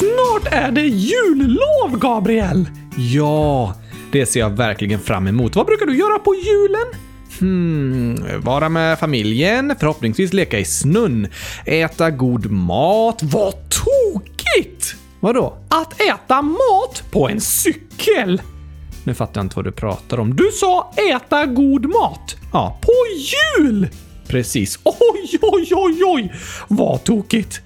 Snart är det jullov, Gabriel! Ja, det ser jag verkligen fram emot. Vad brukar du göra på julen? Hmm, vara med familjen, förhoppningsvis leka i snön, äta god mat. Vad tokigt! Vadå? Att äta mat på en cykel! Nu fattar jag inte vad du pratar om. Du sa äta god mat. Ja, på jul! Precis. Oj, oj, oj, oj! Vad tokigt!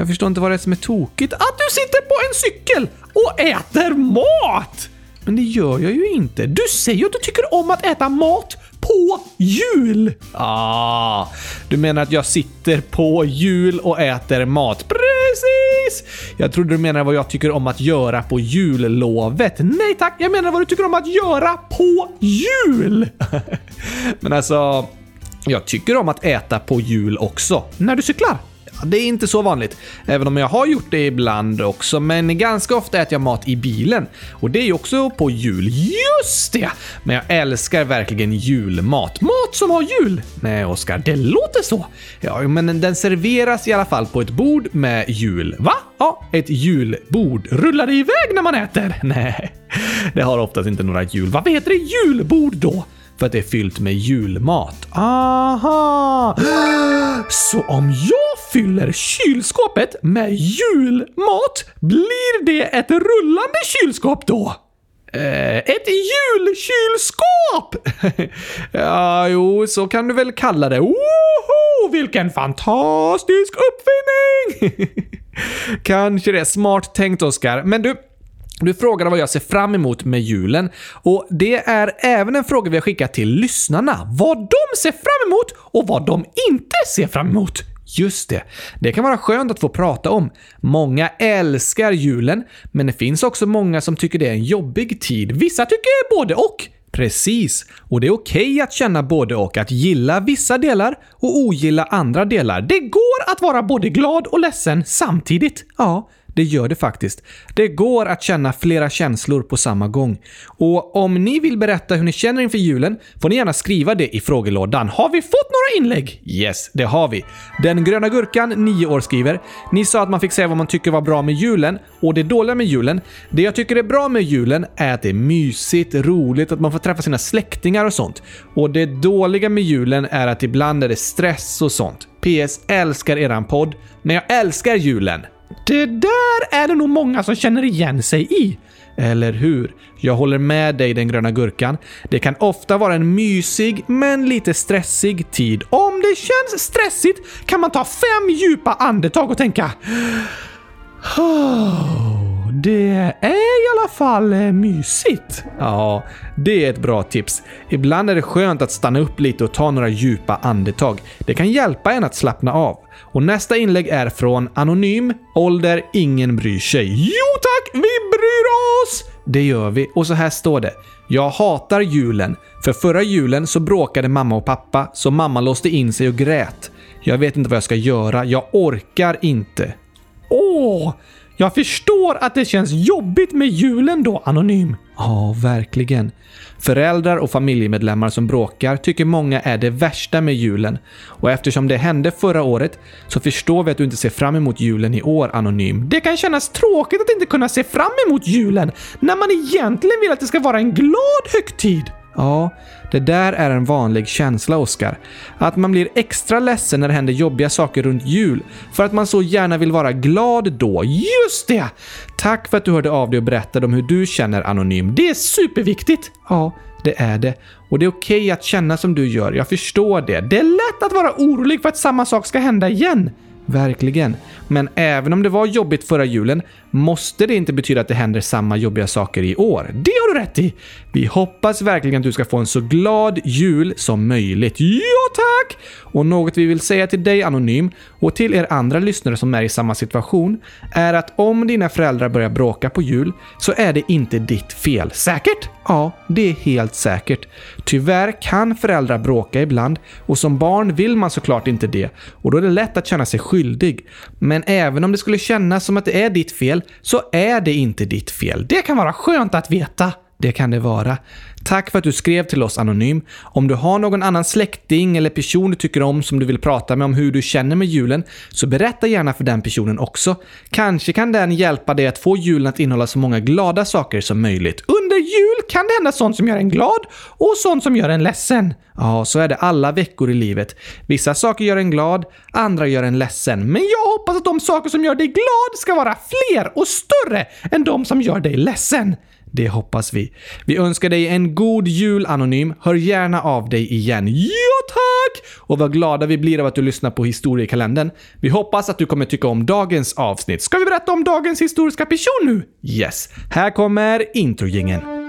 Jag förstår inte vad det är som är tokigt. Att du sitter på en cykel och äter mat! Men det gör jag ju inte. Du säger ju att du tycker om att äta mat på jul! Ah, du menar att jag sitter på jul och äter mat? Precis! Jag trodde du menade vad jag tycker om att göra på jullovet. Nej tack, jag menar vad du tycker om att göra på jul! Men alltså, jag tycker om att äta på jul också. När du cyklar? Det är inte så vanligt, även om jag har gjort det ibland också, men ganska ofta äter jag mat i bilen. Och det är ju också på jul. Just det! Men jag älskar verkligen julmat. Mat som har jul! Nej, Oskar, det låter så. Ja, men den serveras i alla fall på ett bord med jul. Va? Ja, ett julbord. Rullar det iväg när man äter? Nej, det har oftast inte några jul. Vad heter det julbord då? För att det är fyllt med julmat. Aha! Så om jag fyller kylskåpet med julmat, blir det ett rullande kylskåp då? Eh, ett julkylskåp! ja, jo, så kan du väl kalla det. Woho! Vilken fantastisk uppfinning! Kanske det smart tänkt, Oskar. Men du, du frågade vad jag ser fram emot med julen och det är även en fråga vi har skickat till lyssnarna. Vad de ser fram emot och vad de inte ser fram emot. Just det. Det kan vara skönt att få prata om. Många älskar julen, men det finns också många som tycker det är en jobbig tid. Vissa tycker både och. Precis. Och det är okej okay att känna både och, att gilla vissa delar och ogilla andra delar. Det går att vara både glad och ledsen samtidigt. Ja, det gör det faktiskt. Det går att känna flera känslor på samma gång. Och om ni vill berätta hur ni känner inför julen får ni gärna skriva det i frågelådan. Har vi fått några inlägg? Yes, det har vi. Den gröna gurkan, 9 år, skriver “Ni sa att man fick säga vad man tycker var bra med julen och det dåliga med julen. Det jag tycker är bra med julen är att det är mysigt, roligt, att man får träffa sina släktingar och sånt. Och det dåliga med julen är att ibland är det stress och sånt. PS. Älskar eran podd, men jag älskar julen. Det där är det nog många som känner igen sig i. Eller hur? Jag håller med dig den gröna gurkan. Det kan ofta vara en mysig, men lite stressig tid. Om det känns stressigt kan man ta fem djupa andetag och tänka det är i alla fall eh, mysigt. Ja, det är ett bra tips. Ibland är det skönt att stanna upp lite och ta några djupa andetag. Det kan hjälpa en att slappna av. Och nästa inlägg är från Anonym, ålder ingen bryr sig. Jo tack, vi bryr oss! Det gör vi. Och så här står det. Jag hatar julen. För förra julen så bråkade mamma och pappa, så mamma låste in sig och grät. Jag vet inte vad jag ska göra. Jag orkar inte. Åh! Jag förstår att det känns jobbigt med julen då, Anonym. Ja, verkligen. Föräldrar och familjemedlemmar som bråkar tycker många är det värsta med julen. Och eftersom det hände förra året så förstår vi att du inte ser fram emot julen i år, Anonym. Det kan kännas tråkigt att inte kunna se fram emot julen när man egentligen vill att det ska vara en glad högtid. Ja, det där är en vanlig känsla, Oskar. Att man blir extra ledsen när det händer jobbiga saker runt jul, för att man så gärna vill vara glad då. Just det! Tack för att du hörde av dig och berättade om hur du känner anonym. Det är superviktigt! Ja, det är det. Och det är okej okay att känna som du gör, jag förstår det. Det är lätt att vara orolig för att samma sak ska hända igen. Verkligen. Men även om det var jobbigt förra julen måste det inte betyda att det händer samma jobbiga saker i år. Det har du rätt i! Vi hoppas verkligen att du ska få en så glad jul som möjligt. Ja, tack! Och något vi vill säga till dig Anonym och till er andra lyssnare som är i samma situation är att om dina föräldrar börjar bråka på jul så är det inte ditt fel. Säkert? Ja, det är helt säkert. Tyvärr kan föräldrar bråka ibland och som barn vill man såklart inte det och då är det lätt att känna sig skyldig. Men men även om det skulle kännas som att det är ditt fel så är det inte ditt fel. Det kan vara skönt att veta. det kan det vara. Tack för att du skrev till oss anonym. Om du har någon annan släkting eller person du tycker om som du vill prata med om hur du känner med julen, så berätta gärna för den personen också. Kanske kan den hjälpa dig att få julen att innehålla så många glada saker som möjligt. Under jul kan det hända sånt som gör en glad och sånt som gör en ledsen. Ja, så är det alla veckor i livet. Vissa saker gör en glad, andra gör en ledsen. Men jag hoppas att de saker som gör dig glad ska vara fler och större än de som gör dig ledsen. Det hoppas vi. Vi önskar dig en god jul Anonym. Hör gärna av dig igen. Ja tack! Och vad glada vi blir av att du lyssnar på historiekalendern. Vi hoppas att du kommer tycka om dagens avsnitt. Ska vi berätta om dagens historiska person nu? Yes. Här kommer introjingeln.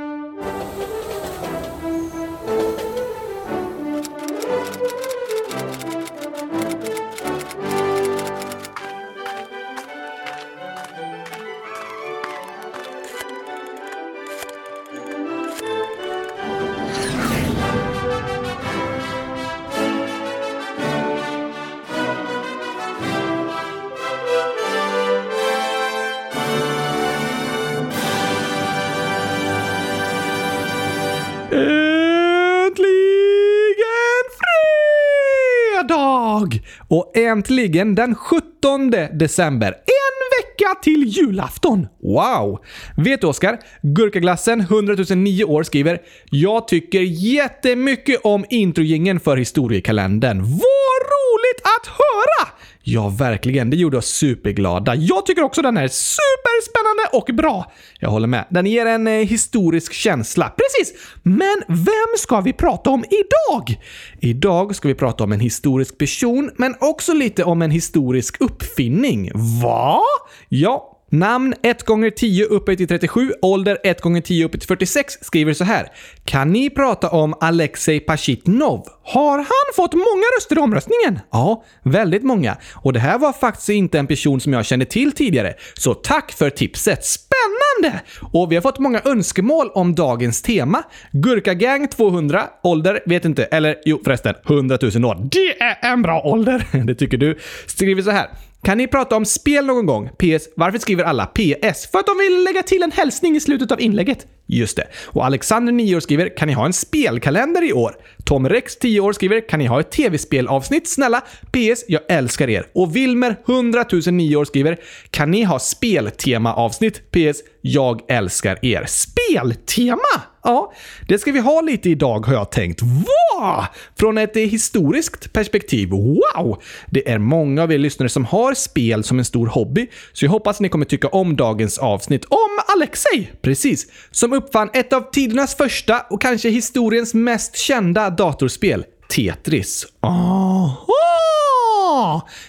Äntligen den 17 december. En vecka till julafton! Wow! Vet du Oskar? Gurkaglassen 100 009 år skriver “Jag tycker jättemycket om introjingen för historiekalendern. Vad roligt att höra! Ja, verkligen. Det gjorde oss superglada. Jag tycker också den är superspännande och bra. Jag håller med. Den ger en eh, historisk känsla. Precis! Men vem ska vi prata om idag? Idag ska vi prata om en historisk person, men också lite om en historisk uppfinning. Va? Ja, Namn 1 gånger 10 upphöjt till 37, ålder 1 gånger 10 upphöjt till 46 skriver så här. Kan ni prata om Alexej Pashitnov? Har han fått många röster i omröstningen? Ja, väldigt många. Och det här var faktiskt inte en person som jag kände till tidigare. Så tack för tipset! Spännande! Och vi har fått många önskemål om dagens tema. Gurkagang 200, ålder vet inte, eller jo förresten, 100 000 år. Det är en bra ålder! Det tycker du. Skriver så här. Kan ni prata om spel någon gång? PS. Varför skriver alla PS? För att de vill lägga till en hälsning i slutet av inlägget. Just det. Och Alexander, 9 år, skriver “Kan ni ha en spelkalender i år?” Tom Rex, 10 år, skriver “Kan ni ha ett tv-spelavsnitt? Snälla? PS. Jag älskar er.” Och Wilmer, 100 009 år, skriver “Kan ni ha speltema-avsnitt? PS. Jag älskar er.” Speltema? Ja, det ska vi ha lite idag har jag tänkt. Va? Från ett historiskt perspektiv. Wow! Det är många av er lyssnare som har spel som en stor hobby, så jag hoppas ni kommer tycka om dagens avsnitt om Alexei. Precis. Som uppfann ett av tidernas första och kanske historiens mest kända datorspel, Tetris. Aha!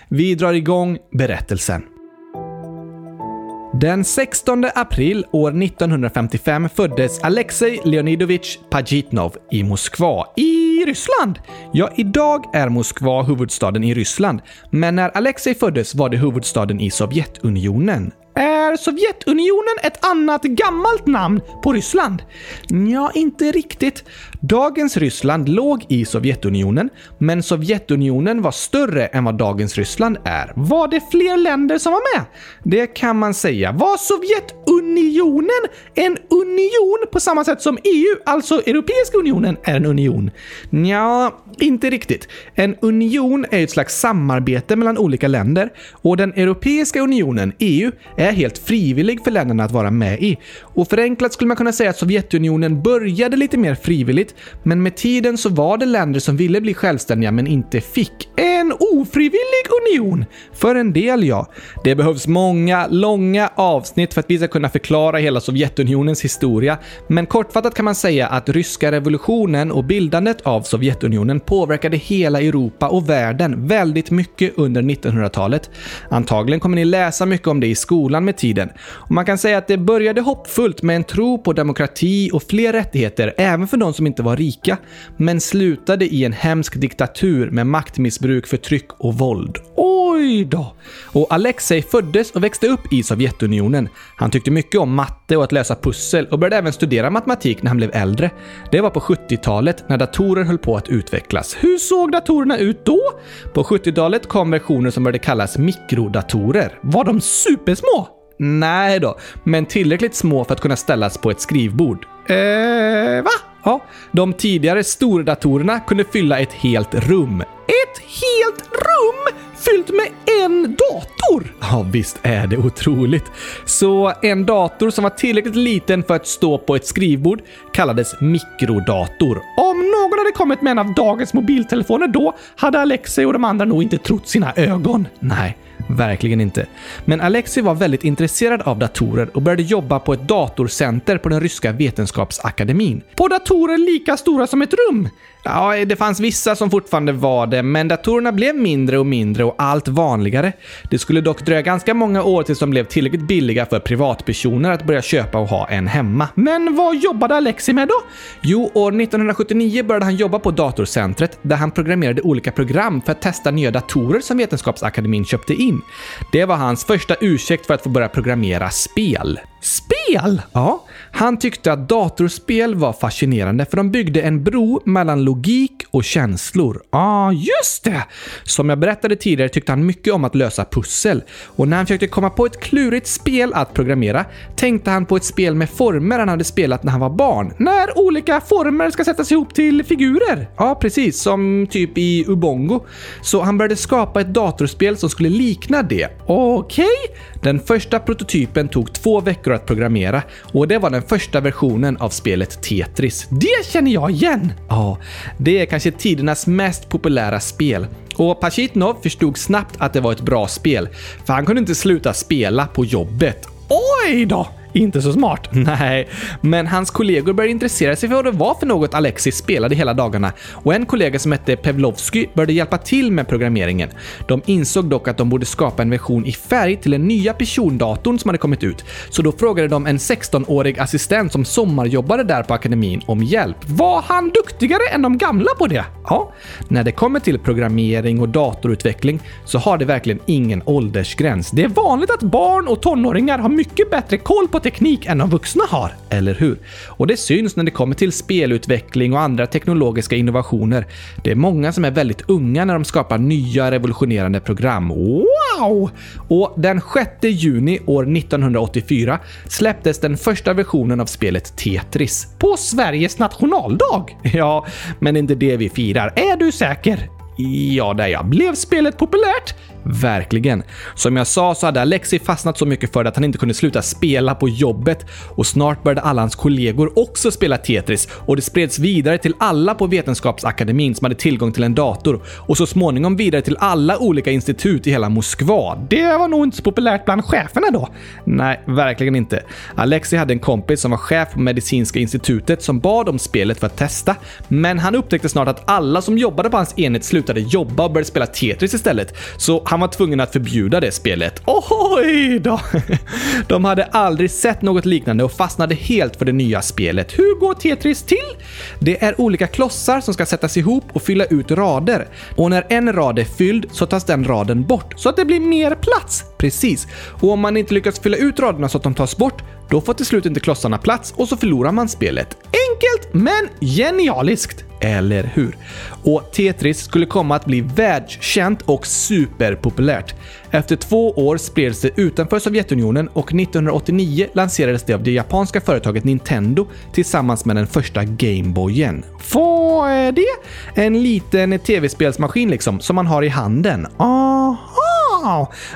Vi drar igång berättelsen. Den 16 april år 1955 föddes Alexej Leonidovich Pajitnov i Moskva i Ryssland. Ja, idag är Moskva huvudstaden i Ryssland, men när Alexej föddes var det huvudstaden i Sovjetunionen. Är Sovjetunionen ett annat gammalt namn på Ryssland? Ja, inte riktigt. Dagens Ryssland låg i Sovjetunionen, men Sovjetunionen var större än vad dagens Ryssland är. Var det fler länder som var med? Det kan man säga. Var Sovjetunionen en union på samma sätt som EU, alltså Europeiska unionen, är en union? Ja, inte riktigt. En union är ett slags samarbete mellan olika länder och den Europeiska unionen, EU, är helt frivillig för länderna att vara med i. Och förenklat skulle man kunna säga att Sovjetunionen började lite mer frivilligt, men med tiden så var det länder som ville bli självständiga men inte fick. En ofrivillig union! För en del, ja. Det behövs många, långa avsnitt för att vi ska kunna förklara hela Sovjetunionens historia, men kortfattat kan man säga att ryska revolutionen och bildandet av Sovjetunionen påverkade hela Europa och världen väldigt mycket under 1900-talet. Antagligen kommer ni läsa mycket om det i skolan med tiden. Och man kan säga att det började hoppfullt med en tro på demokrati och fler rättigheter även för de som inte var rika, men slutade i en hemsk diktatur med maktmissbruk, förtryck och våld. Oj då! Och Alexej föddes och växte upp i Sovjetunionen. Han tyckte mycket om matte och att lösa pussel och började även studera matematik när han blev äldre. Det var på 70-talet när datorer höll på att utvecklas. Hur såg datorerna ut då? På 70-talet kom versioner som började kallas mikrodatorer. Var de supersmå? Nej då, men tillräckligt små för att kunna ställas på ett skrivbord. Eh, va? Ja, de tidigare stordatorerna kunde fylla ett helt rum. Ett helt rum fyllt med en dator! Ja, visst är det otroligt. Så en dator som var tillräckligt liten för att stå på ett skrivbord kallades mikrodator. Om någon hade kommit med en av dagens mobiltelefoner då hade Alexei och de andra nog inte trott sina ögon. Nej, Verkligen inte. Men Alexei var väldigt intresserad av datorer och började jobba på ett datorcenter på den ryska vetenskapsakademin. På datorer lika stora som ett rum? Ja, det fanns vissa som fortfarande var det, men datorerna blev mindre och mindre och allt vanligare. Det skulle dock dröja ganska många år tills de blev tillräckligt billiga för privatpersoner att börja köpa och ha en hemma. Men vad jobbade Alexi med då? Jo, år 1979 började han jobba på datorcentret där han programmerade olika program för att testa nya datorer som Vetenskapsakademin köpte in. Det var hans första ursäkt för att få börja programmera spel. Spel? Ja, han tyckte att datorspel var fascinerande för de byggde en bro mellan logik och känslor. Ja, ah, just det! Som jag berättade tidigare tyckte han mycket om att lösa pussel och när han försökte komma på ett klurigt spel att programmera tänkte han på ett spel med former han hade spelat när han var barn. När olika former ska sättas ihop till figurer. Ja, precis. Som typ i Ubongo. Så han började skapa ett datorspel som skulle likna det. Okej? Okay. Den första prototypen tog två veckor att programmera och det var den första versionen av spelet Tetris. Det känner jag igen! Ja, det är kanske tidernas mest populära spel. Och Pachitnov förstod snabbt att det var ett bra spel, för han kunde inte sluta spela på jobbet. Oj då! Inte så smart. Nej, men hans kollegor började intressera sig för vad det var för något Alexis spelade hela dagarna och en kollega som hette Pevlovsky började hjälpa till med programmeringen. De insåg dock att de borde skapa en version i färg till den nya persondatorn som hade kommit ut, så då frågade de en 16-årig assistent som sommarjobbade där på akademin om hjälp. Var han duktigare än de gamla på det? Ja, när det kommer till programmering och datorutveckling så har det verkligen ingen åldersgräns. Det är vanligt att barn och tonåringar har mycket bättre koll på teknik än de vuxna har, eller hur? Och det syns när det kommer till spelutveckling och andra teknologiska innovationer. Det är många som är väldigt unga när de skapar nya revolutionerande program. Wow! Och den 6 juni år 1984 släpptes den första versionen av spelet Tetris. På Sveriges nationaldag! Ja, men inte det vi firar. Är du säker? Ja, där jag. Blev spelet populärt? Verkligen. Som jag sa så hade Alexi fastnat så mycket för det att han inte kunde sluta spela på jobbet och snart började alla hans kollegor också spela Tetris och det spreds vidare till alla på Vetenskapsakademin som hade tillgång till en dator och så småningom vidare till alla olika institut i hela Moskva. Det var nog inte så populärt bland cheferna då. Nej, verkligen inte. Alexi hade en kompis som var chef på Medicinska institutet som bad om spelet för att testa, men han upptäckte snart att alla som jobbade på hans enhet slutade jobba och började spela Tetris istället. Så han var tvungen att förbjuda det spelet. Oj då! De hade aldrig sett något liknande och fastnade helt för det nya spelet. Hur går Tetris till? Det är olika klossar som ska sättas ihop och fylla ut rader. Och när en rad är fylld så tas den raden bort så att det blir mer plats. Precis. Och om man inte lyckas fylla ut raderna så att de tas bort, då får till slut inte klossarna plats och så förlorar man spelet. Enkelt men genialiskt! Eller hur? Och Tetris skulle komma att bli världskänt och superpopulärt. Efter två år spreds det utanför Sovjetunionen och 1989 lanserades det av det japanska företaget Nintendo tillsammans med den första Gameboyen. Vad är det? En liten tv-spelsmaskin liksom, som man har i handen. Aha!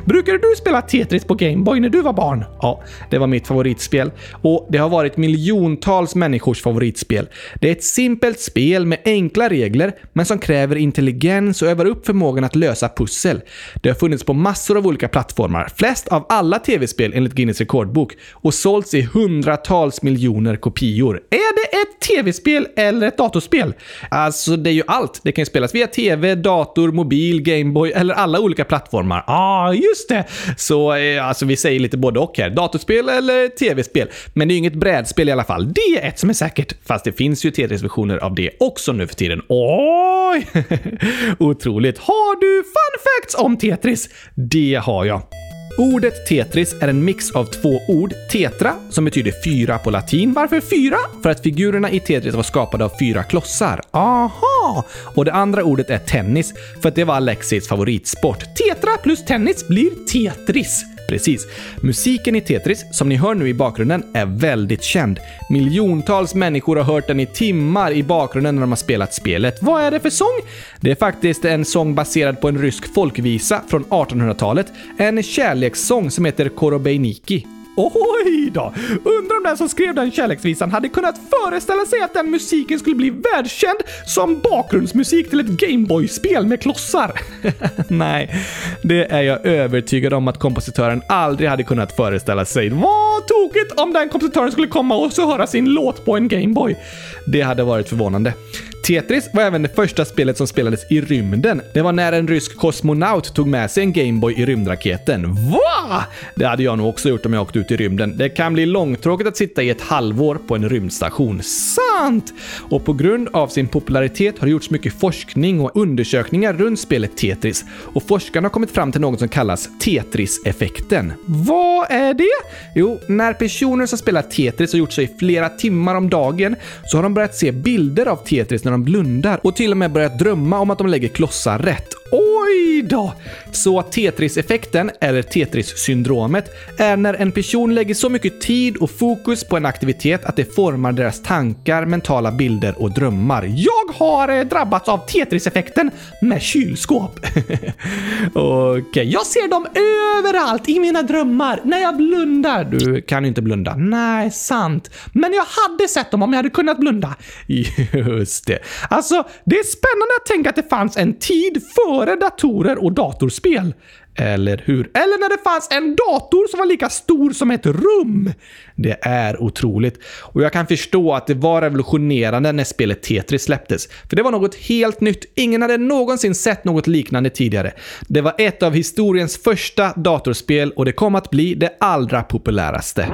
Brukade du spela Tetris på Gameboy när du var barn? Ja, det var mitt favoritspel. Och det har varit miljontals människors favoritspel. Det är ett simpelt spel med enkla regler, men som kräver intelligens och övar upp förmågan att lösa pussel. Det har funnits på massor av olika plattformar, flest av alla tv-spel enligt Guinness rekordbok, och sålts i hundratals miljoner kopior. Är det ett tv-spel eller ett datorspel? Alltså, det är ju allt. Det kan ju spelas via tv, dator, mobil, Gameboy eller alla olika plattformar ah, just det! Så eh, alltså, vi säger lite både och här. Datorspel eller tv-spel. Men det är ju inget brädspel i alla fall. Det är ett som är säkert. Fast det finns ju Tetris-versioner av det också nu för tiden. Oj! Otroligt. Har du fun facts om Tetris? Det har jag. Ordet Tetris är en mix av två ord. Tetra, som betyder fyra på latin. Varför fyra? För att figurerna i Tetris var skapade av fyra klossar. Aha! Och det andra ordet är tennis, för att det var Alexis favoritsport. Tetra plus tennis blir Tetris. Precis. Musiken i Tetris, som ni hör nu i bakgrunden, är väldigt känd. Miljontals människor har hört den i timmar i bakgrunden när de har spelat spelet. Vad är det för sång? Det är faktiskt en sång baserad på en rysk folkvisa från 1800-talet. En kärlekssång som heter Korobeiniki. Oj då! Undrar om den som skrev den kärleksvisan hade kunnat föreställa sig att den musiken skulle bli världskänd som bakgrundsmusik till ett Gameboy-spel med klossar. Nej, det är jag övertygad om att kompositören aldrig hade kunnat föreställa sig. Vad tokigt om den kompositören skulle komma och så höra sin låt på en Gameboy. Det hade varit förvånande. Tetris var även det första spelet som spelades i rymden. Det var när en rysk kosmonaut tog med sig en Gameboy i rymdraketen. Va? Det hade jag nog också gjort om jag åkte ut i rymden. Det kan bli långtråkigt att sitta i ett halvår på en rymdstation. Sant! Och på grund av sin popularitet har det gjorts mycket forskning och undersökningar runt spelet Tetris. Och forskarna har kommit fram till något som kallas Tetris-effekten. Vad är det? Jo, när personer som spelar Tetris har gjort sig flera timmar om dagen så har de börjat se bilder av Tetris när de blundar och till och med börjat drömma om att de lägger klossar rätt. Oj då! Så Tetris-effekten, eller Tetris-syndromet, är när en person lägger så mycket tid och fokus på en aktivitet att det formar deras tankar, mentala bilder och drömmar. Jag har eh, drabbats av Tetris-effekten med kylskåp. Okej, okay. jag ser dem överallt i mina drömmar när jag blundar. Du kan ju inte blunda. Nej, sant. Men jag hade sett dem om jag hade kunnat blunda. Just det. Alltså, det är spännande att tänka att det fanns en tid före datorer och datorspel. Eller hur? Eller när det fanns en dator som var lika stor som ett rum. Det är otroligt. Och jag kan förstå att det var revolutionerande när spelet Tetris släpptes. För det var något helt nytt. Ingen hade någonsin sett något liknande tidigare. Det var ett av historiens första datorspel och det kom att bli det allra populäraste.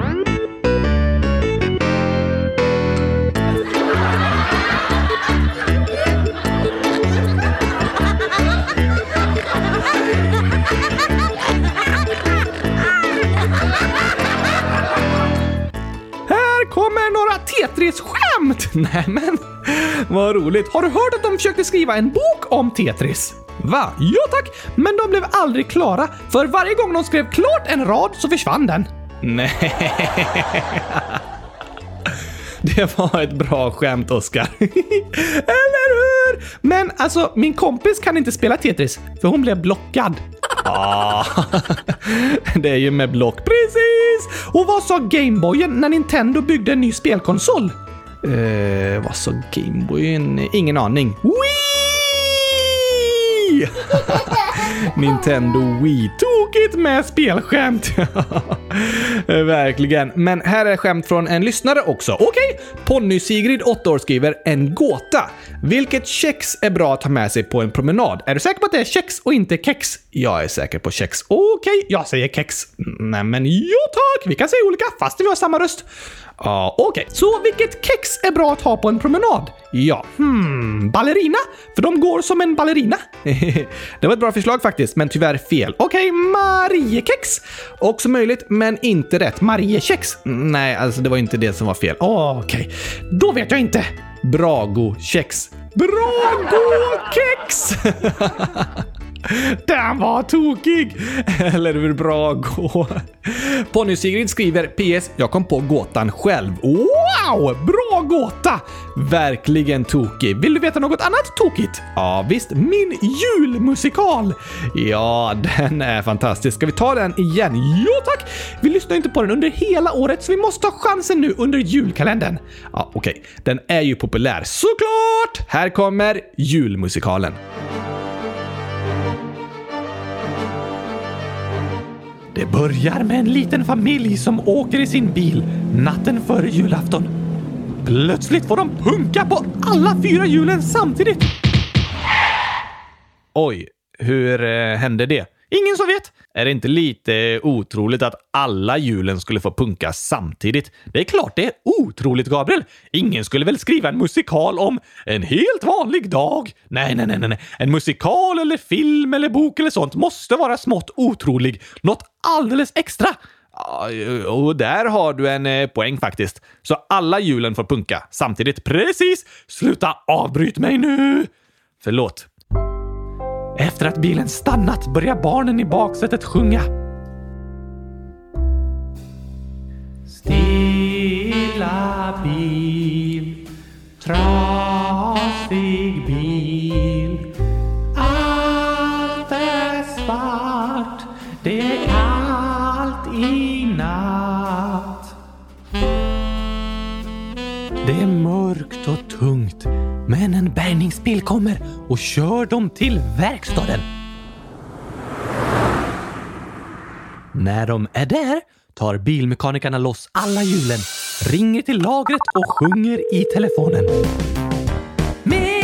Tetris-skämt! Nej men, vad roligt. Har du hört att de försökte skriva en bok om Tetris? Va? Ja tack, men de blev aldrig klara. För varje gång de skrev klart en rad så försvann den. Nej. Det var ett bra skämt, Oskar. Eller hur? Men alltså, min kompis kan inte spela Tetris, för hon blev blockad. Ah, det är ju med block. Precis! Och vad sa Gameboyen när Nintendo byggde en ny spelkonsol? Eh, vad sa Gameboyen? Ingen aning. Wii! Nintendo Wii. Tokigt med spelskämt! Verkligen. Men här är skämt från en lyssnare också. Okej, okay. Ponny-Sigrid, 8 år, skriver en gåta. Vilket kex är bra att ha med sig på en promenad? Är du säker på att det är kex och inte kex? Jag är säker på kex. Okej, okay, jag säger kex. Nej, men jo tack! Vi kan säga olika fast vi har samma röst. Ja, okej. Okay. Så vilket kex är bra att ha på en promenad? Ja, hmm, ballerina? För de går som en ballerina. det var ett bra förslag faktiskt, men tyvärr fel. Okej, okay, Mariekex? Också möjligt, men inte rätt. Mariekex? Nej, alltså det var inte det som var fel. Okej, okay. då vet jag inte. Brago-kex. Brago-kex! Den var tokig! Eller hur bra gå? Ponny-Sigrid skriver PS. Jag kom på gåtan själv. Wow! Bra gåta! Verkligen tokig. Vill du veta något annat tokigt? Ja, visst. Min julmusikal! Ja, den är fantastisk. Ska vi ta den igen? Jo tack! Vi lyssnar inte på den under hela året, så vi måste ta chansen nu under julkalendern. Ja, okej. Okay. Den är ju populär. Såklart! Här kommer julmusikalen. Det börjar med en liten familj som åker i sin bil natten före julafton. Plötsligt får de punka på alla fyra hjulen samtidigt. Oj, hur eh, hände det? Ingen som vet. Är det inte lite otroligt att alla hjulen skulle få punka samtidigt? Det är klart det är otroligt, Gabriel. Ingen skulle väl skriva en musikal om en helt vanlig dag? Nej, nej, nej, nej. En musikal eller film eller bok eller sånt måste vara smått otrolig. Något alldeles extra. Och där har du en eh, poäng faktiskt. Så alla hjulen får punka samtidigt. Precis! Sluta avbryt mig nu! Förlåt. Efter att bilen stannat börjar barnen i baksätet sjunga. Stilla bil, trasig bil. Allt är svart, det är men en bärgningsbil kommer och kör dem till verkstaden. När de är där tar bilmekanikerna loss alla hjulen, ringer till lagret och sjunger i telefonen. Med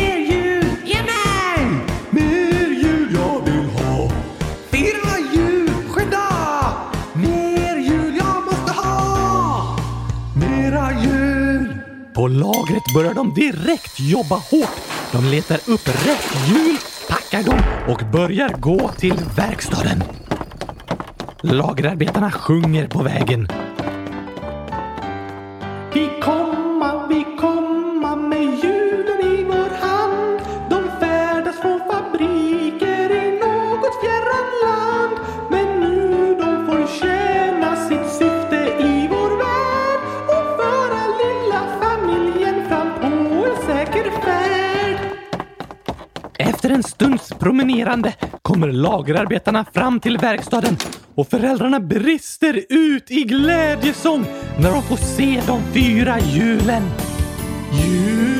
lagret börjar de direkt jobba hårt. De letar upp rätt hjul, packar dem och börjar gå till verkstaden. Lagerarbetarna sjunger på vägen. Stunds promenerande kommer lagerarbetarna fram till verkstaden och föräldrarna brister ut i glädjesång när de får se de fyra hjulen. Hjul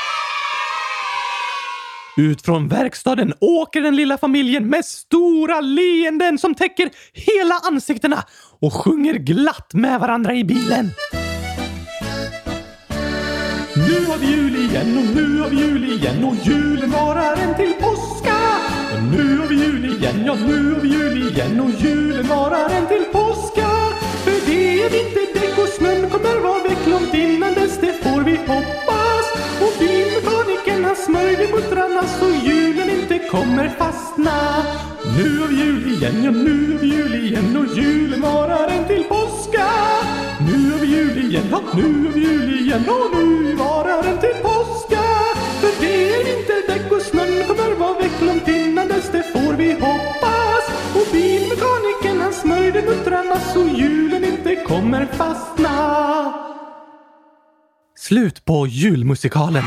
Ut från verkstaden åker den lilla familjen med stora leenden som täcker hela ansiktena och sjunger glatt med varandra i bilen. Nu har vi jul igen och nu har vi jul igen och julen varar en till påska. Och nu har vi jul igen, ja nu har vi jul igen och julen varar en till påska. För det är vinterdäck och snön kommer vara väck långt innan dess, det kommer fastna. Nu av jul igen, ja nu av jul igen och julen varar en till påska. Nu av jul igen, ja nu av jul igen och nu varar en till påska. För det är vinterdäck och snön kommer vara väck långt innan dess, det får vi hoppas. Och bilmekanikern han smörjde muttrarna så julen inte kommer fastna. Slut på julmusikalen.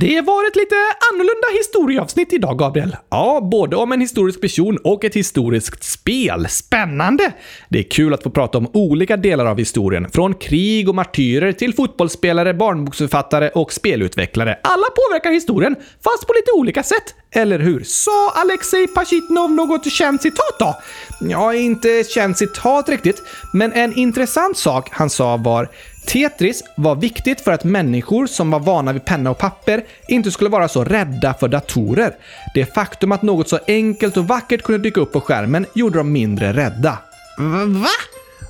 Det var ett lite annorlunda historieavsnitt idag, Gabriel. Ja, både om en historisk person och ett historiskt spel. Spännande! Det är kul att få prata om olika delar av historien. Från krig och martyrer till fotbollsspelare, barnboksförfattare och spelutvecklare. Alla påverkar historien, fast på lite olika sätt. Eller hur? Sa Alexej Pashitnov något känt citat då? Ja, inte känt citat riktigt, men en intressant sak han sa var Tetris var viktigt för att människor som var vana vid penna och papper inte skulle vara så rädda för datorer. Det faktum att något så enkelt och vackert kunde dyka upp på skärmen gjorde dem mindre rädda. Va?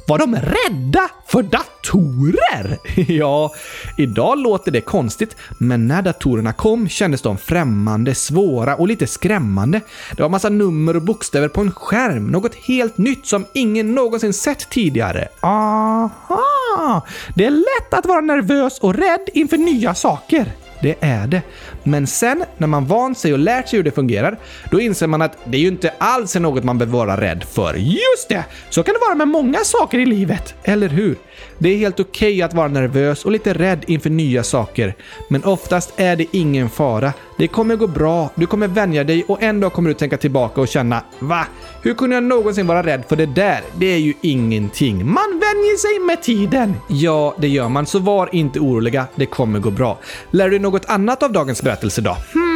Var de rädda för datorer? ja, idag låter det konstigt, men när datorerna kom kändes de främmande, svåra och lite skrämmande. Det var massa nummer och bokstäver på en skärm, något helt nytt som ingen någonsin sett tidigare. Aha! Det är lätt att vara nervös och rädd inför nya saker det är det. Men sen när man vant sig och lärt sig hur det fungerar, då inser man att det ju inte alls är något man behöver vara rädd för. Just det! Så kan det vara med många saker i livet, eller hur? Det är helt okej okay att vara nervös och lite rädd inför nya saker. Men oftast är det ingen fara. Det kommer gå bra, du kommer vänja dig och en dag kommer du tänka tillbaka och känna Va? Hur kunde jag någonsin vara rädd för det där? Det är ju ingenting. Man vänjer sig med tiden. Ja, det gör man, så var inte oroliga. Det kommer gå bra. Lär du dig något annat av dagens berättelse då? Hmm,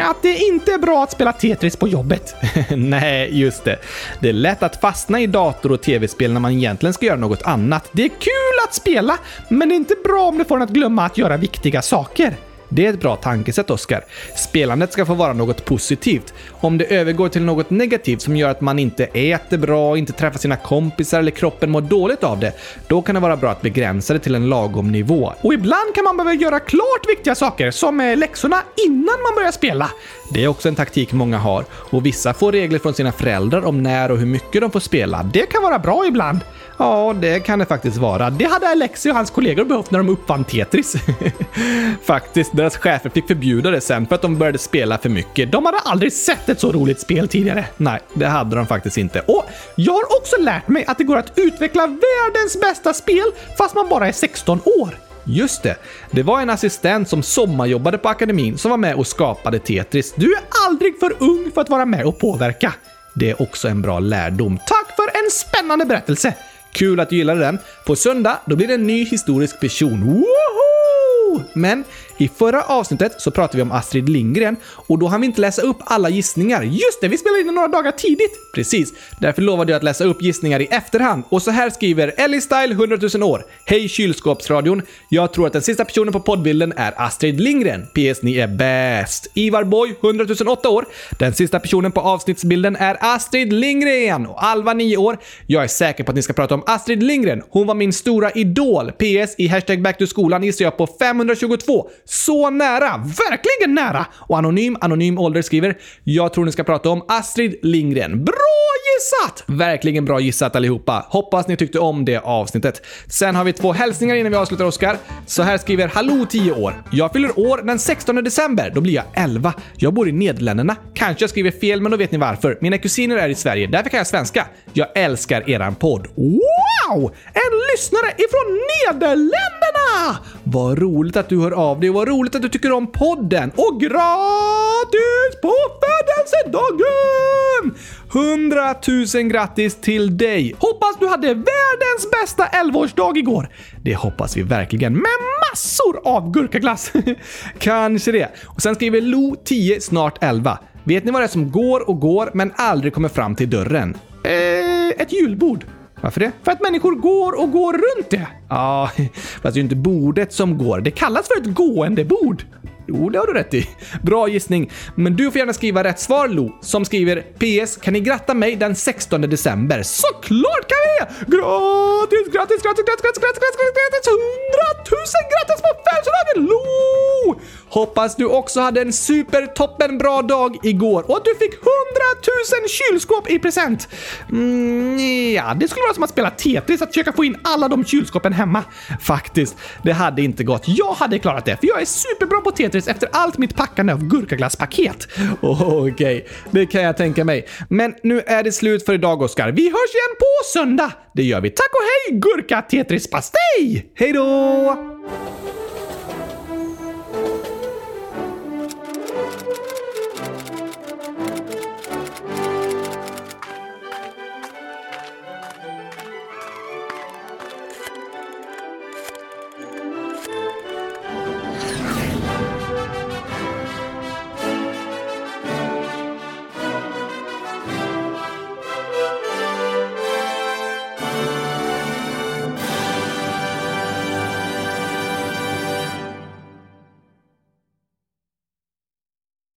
att det inte är bra att spela Tetris på jobbet. Nej, just det. Det är lätt att fastna i dator och tv-spel när man egentligen ska göra något annat. Det är kul att spela, men det är inte bra om det får en att glömma att göra viktiga saker. Det är ett bra tankesätt, Oskar. Spelandet ska få vara något positivt. Om det övergår till något negativt som gör att man inte äter bra, inte träffar sina kompisar eller kroppen mår dåligt av det, då kan det vara bra att begränsa det till en lagom nivå. Och ibland kan man behöva göra klart viktiga saker, som eh, läxorna, innan man börjar spela. Det är också en taktik många har och vissa får regler från sina föräldrar om när och hur mycket de får spela. Det kan vara bra ibland. Ja, det kan det faktiskt vara. Det hade Alexi och hans kollegor behövt när de uppfann Tetris. faktiskt, deras chefer fick förbjuda det sen för att de började spela för mycket. De hade aldrig sett ett så roligt spel tidigare. Nej, det hade de faktiskt inte. Och jag har också lärt mig att det går att utveckla världens bästa spel fast man bara är 16 år. Just det, det var en assistent som sommarjobbade på akademin som var med och skapade Tetris. Du är aldrig för ung för att vara med och påverka. Det är också en bra lärdom. Tack för en spännande berättelse! Kul att du gillade den. På söndag, då blir det en ny historisk person. Woho! Men i förra avsnittet så pratade vi om Astrid Lindgren och då hann vi inte läsa upp alla gissningar. Just det, vi spelade in några dagar tidigt! Precis, därför lovade jag att läsa upp gissningar i efterhand. Och så här skriver Ellie Style 100 000 år. Hej kylskåpsradion! Jag tror att den sista personen på poddbilden är Astrid Lindgren. PS, ni är bäst. Ivar Boy 100 008 år. Den sista personen på avsnittsbilden är Astrid Lindgren. Och Alva 9 år. Jag är säker på att ni ska prata om Astrid Lindgren. Hon var min stora idol. PS, i hashtag back to skolan gissar jag på 522. Så nära! Verkligen nära! Och Anonym Anonym Ålder skriver “Jag tror ni ska prata om Astrid Lindgren. Bra gissat! Verkligen bra gissat allihopa. Hoppas ni tyckte om det avsnittet. Sen har vi två hälsningar innan vi avslutar Oskar. Så här skriver Hallå 10 år. Jag fyller år den 16 december. Då blir jag 11. Jag bor i Nederländerna. Kanske jag skriver fel, men då vet ni varför. Mina kusiner är i Sverige, därför kan jag svenska. Jag älskar eran podd. Wow! En lyssnare ifrån Nederländerna! Vad roligt att du hör av dig och vad roligt att du tycker om podden. Och gratis på födelsedagen! 100 000 Tusen grattis till dig! Hoppas du hade världens bästa 11-årsdag igår. Det hoppas vi verkligen med massor av gurkaglass. Kanske det. Och sen skriver Lo 10 snart 11. Vet ni vad det är som går och går men aldrig kommer fram till dörren? Eh, ett julbord. Varför det? För att människor går och går runt det. Ja, fast det är ju inte bordet som går. Det kallas för ett gående bord. Jo, det har du rätt i. Bra gissning. Men du får gärna skriva rätt svar, Lo, som skriver PS. Kan ni gratta mig den 16 december? Såklart kan vi! Gratis, gratis, gratis, gratis, gratis, gratis, gratis, gratis, 100 000 grattis på födelsedagen, Lo! Hoppas du också hade en super toppen bra dag igår och att du fick 100 000 kylskåp i present. Mm, ja, det skulle vara som att spela Tetris, att försöka få in alla de kylskåpen hemma. Faktiskt, det hade inte gått. Jag hade klarat det, för jag är superbra på Tetris efter allt mitt packande av gurkaglasspaket. Okej, okay. det kan jag tänka mig. Men nu är det slut för idag, Oskar. Vi hörs igen på söndag! Det gör vi. Tack och hej, gurka-Tetris-pastej! Hej då!